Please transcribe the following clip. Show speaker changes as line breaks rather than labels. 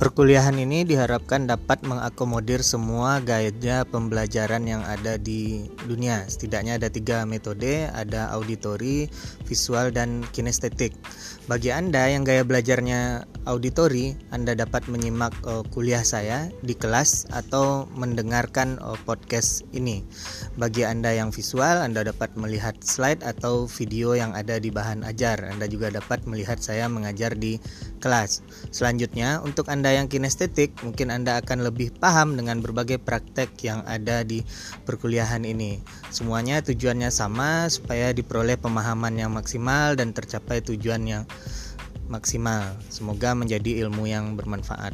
Perkuliahan ini diharapkan dapat mengakomodir semua gaya pembelajaran yang ada di dunia. Setidaknya ada tiga metode, ada auditori, visual, dan kinestetik. Bagi Anda yang gaya belajarnya auditori, Anda dapat menyimak uh, kuliah saya di kelas atau mendengarkan uh, podcast ini. Bagi Anda yang visual, Anda dapat melihat slide atau video yang ada di bahan ajar. Anda juga dapat melihat saya mengajar di kelas. Selanjutnya, untuk Anda yang kinestetik, mungkin Anda akan lebih paham dengan berbagai praktek yang ada di perkuliahan ini. Semuanya tujuannya sama supaya diperoleh pemahaman yang maksimal dan tercapai tujuan yang maksimal. Semoga menjadi ilmu yang bermanfaat.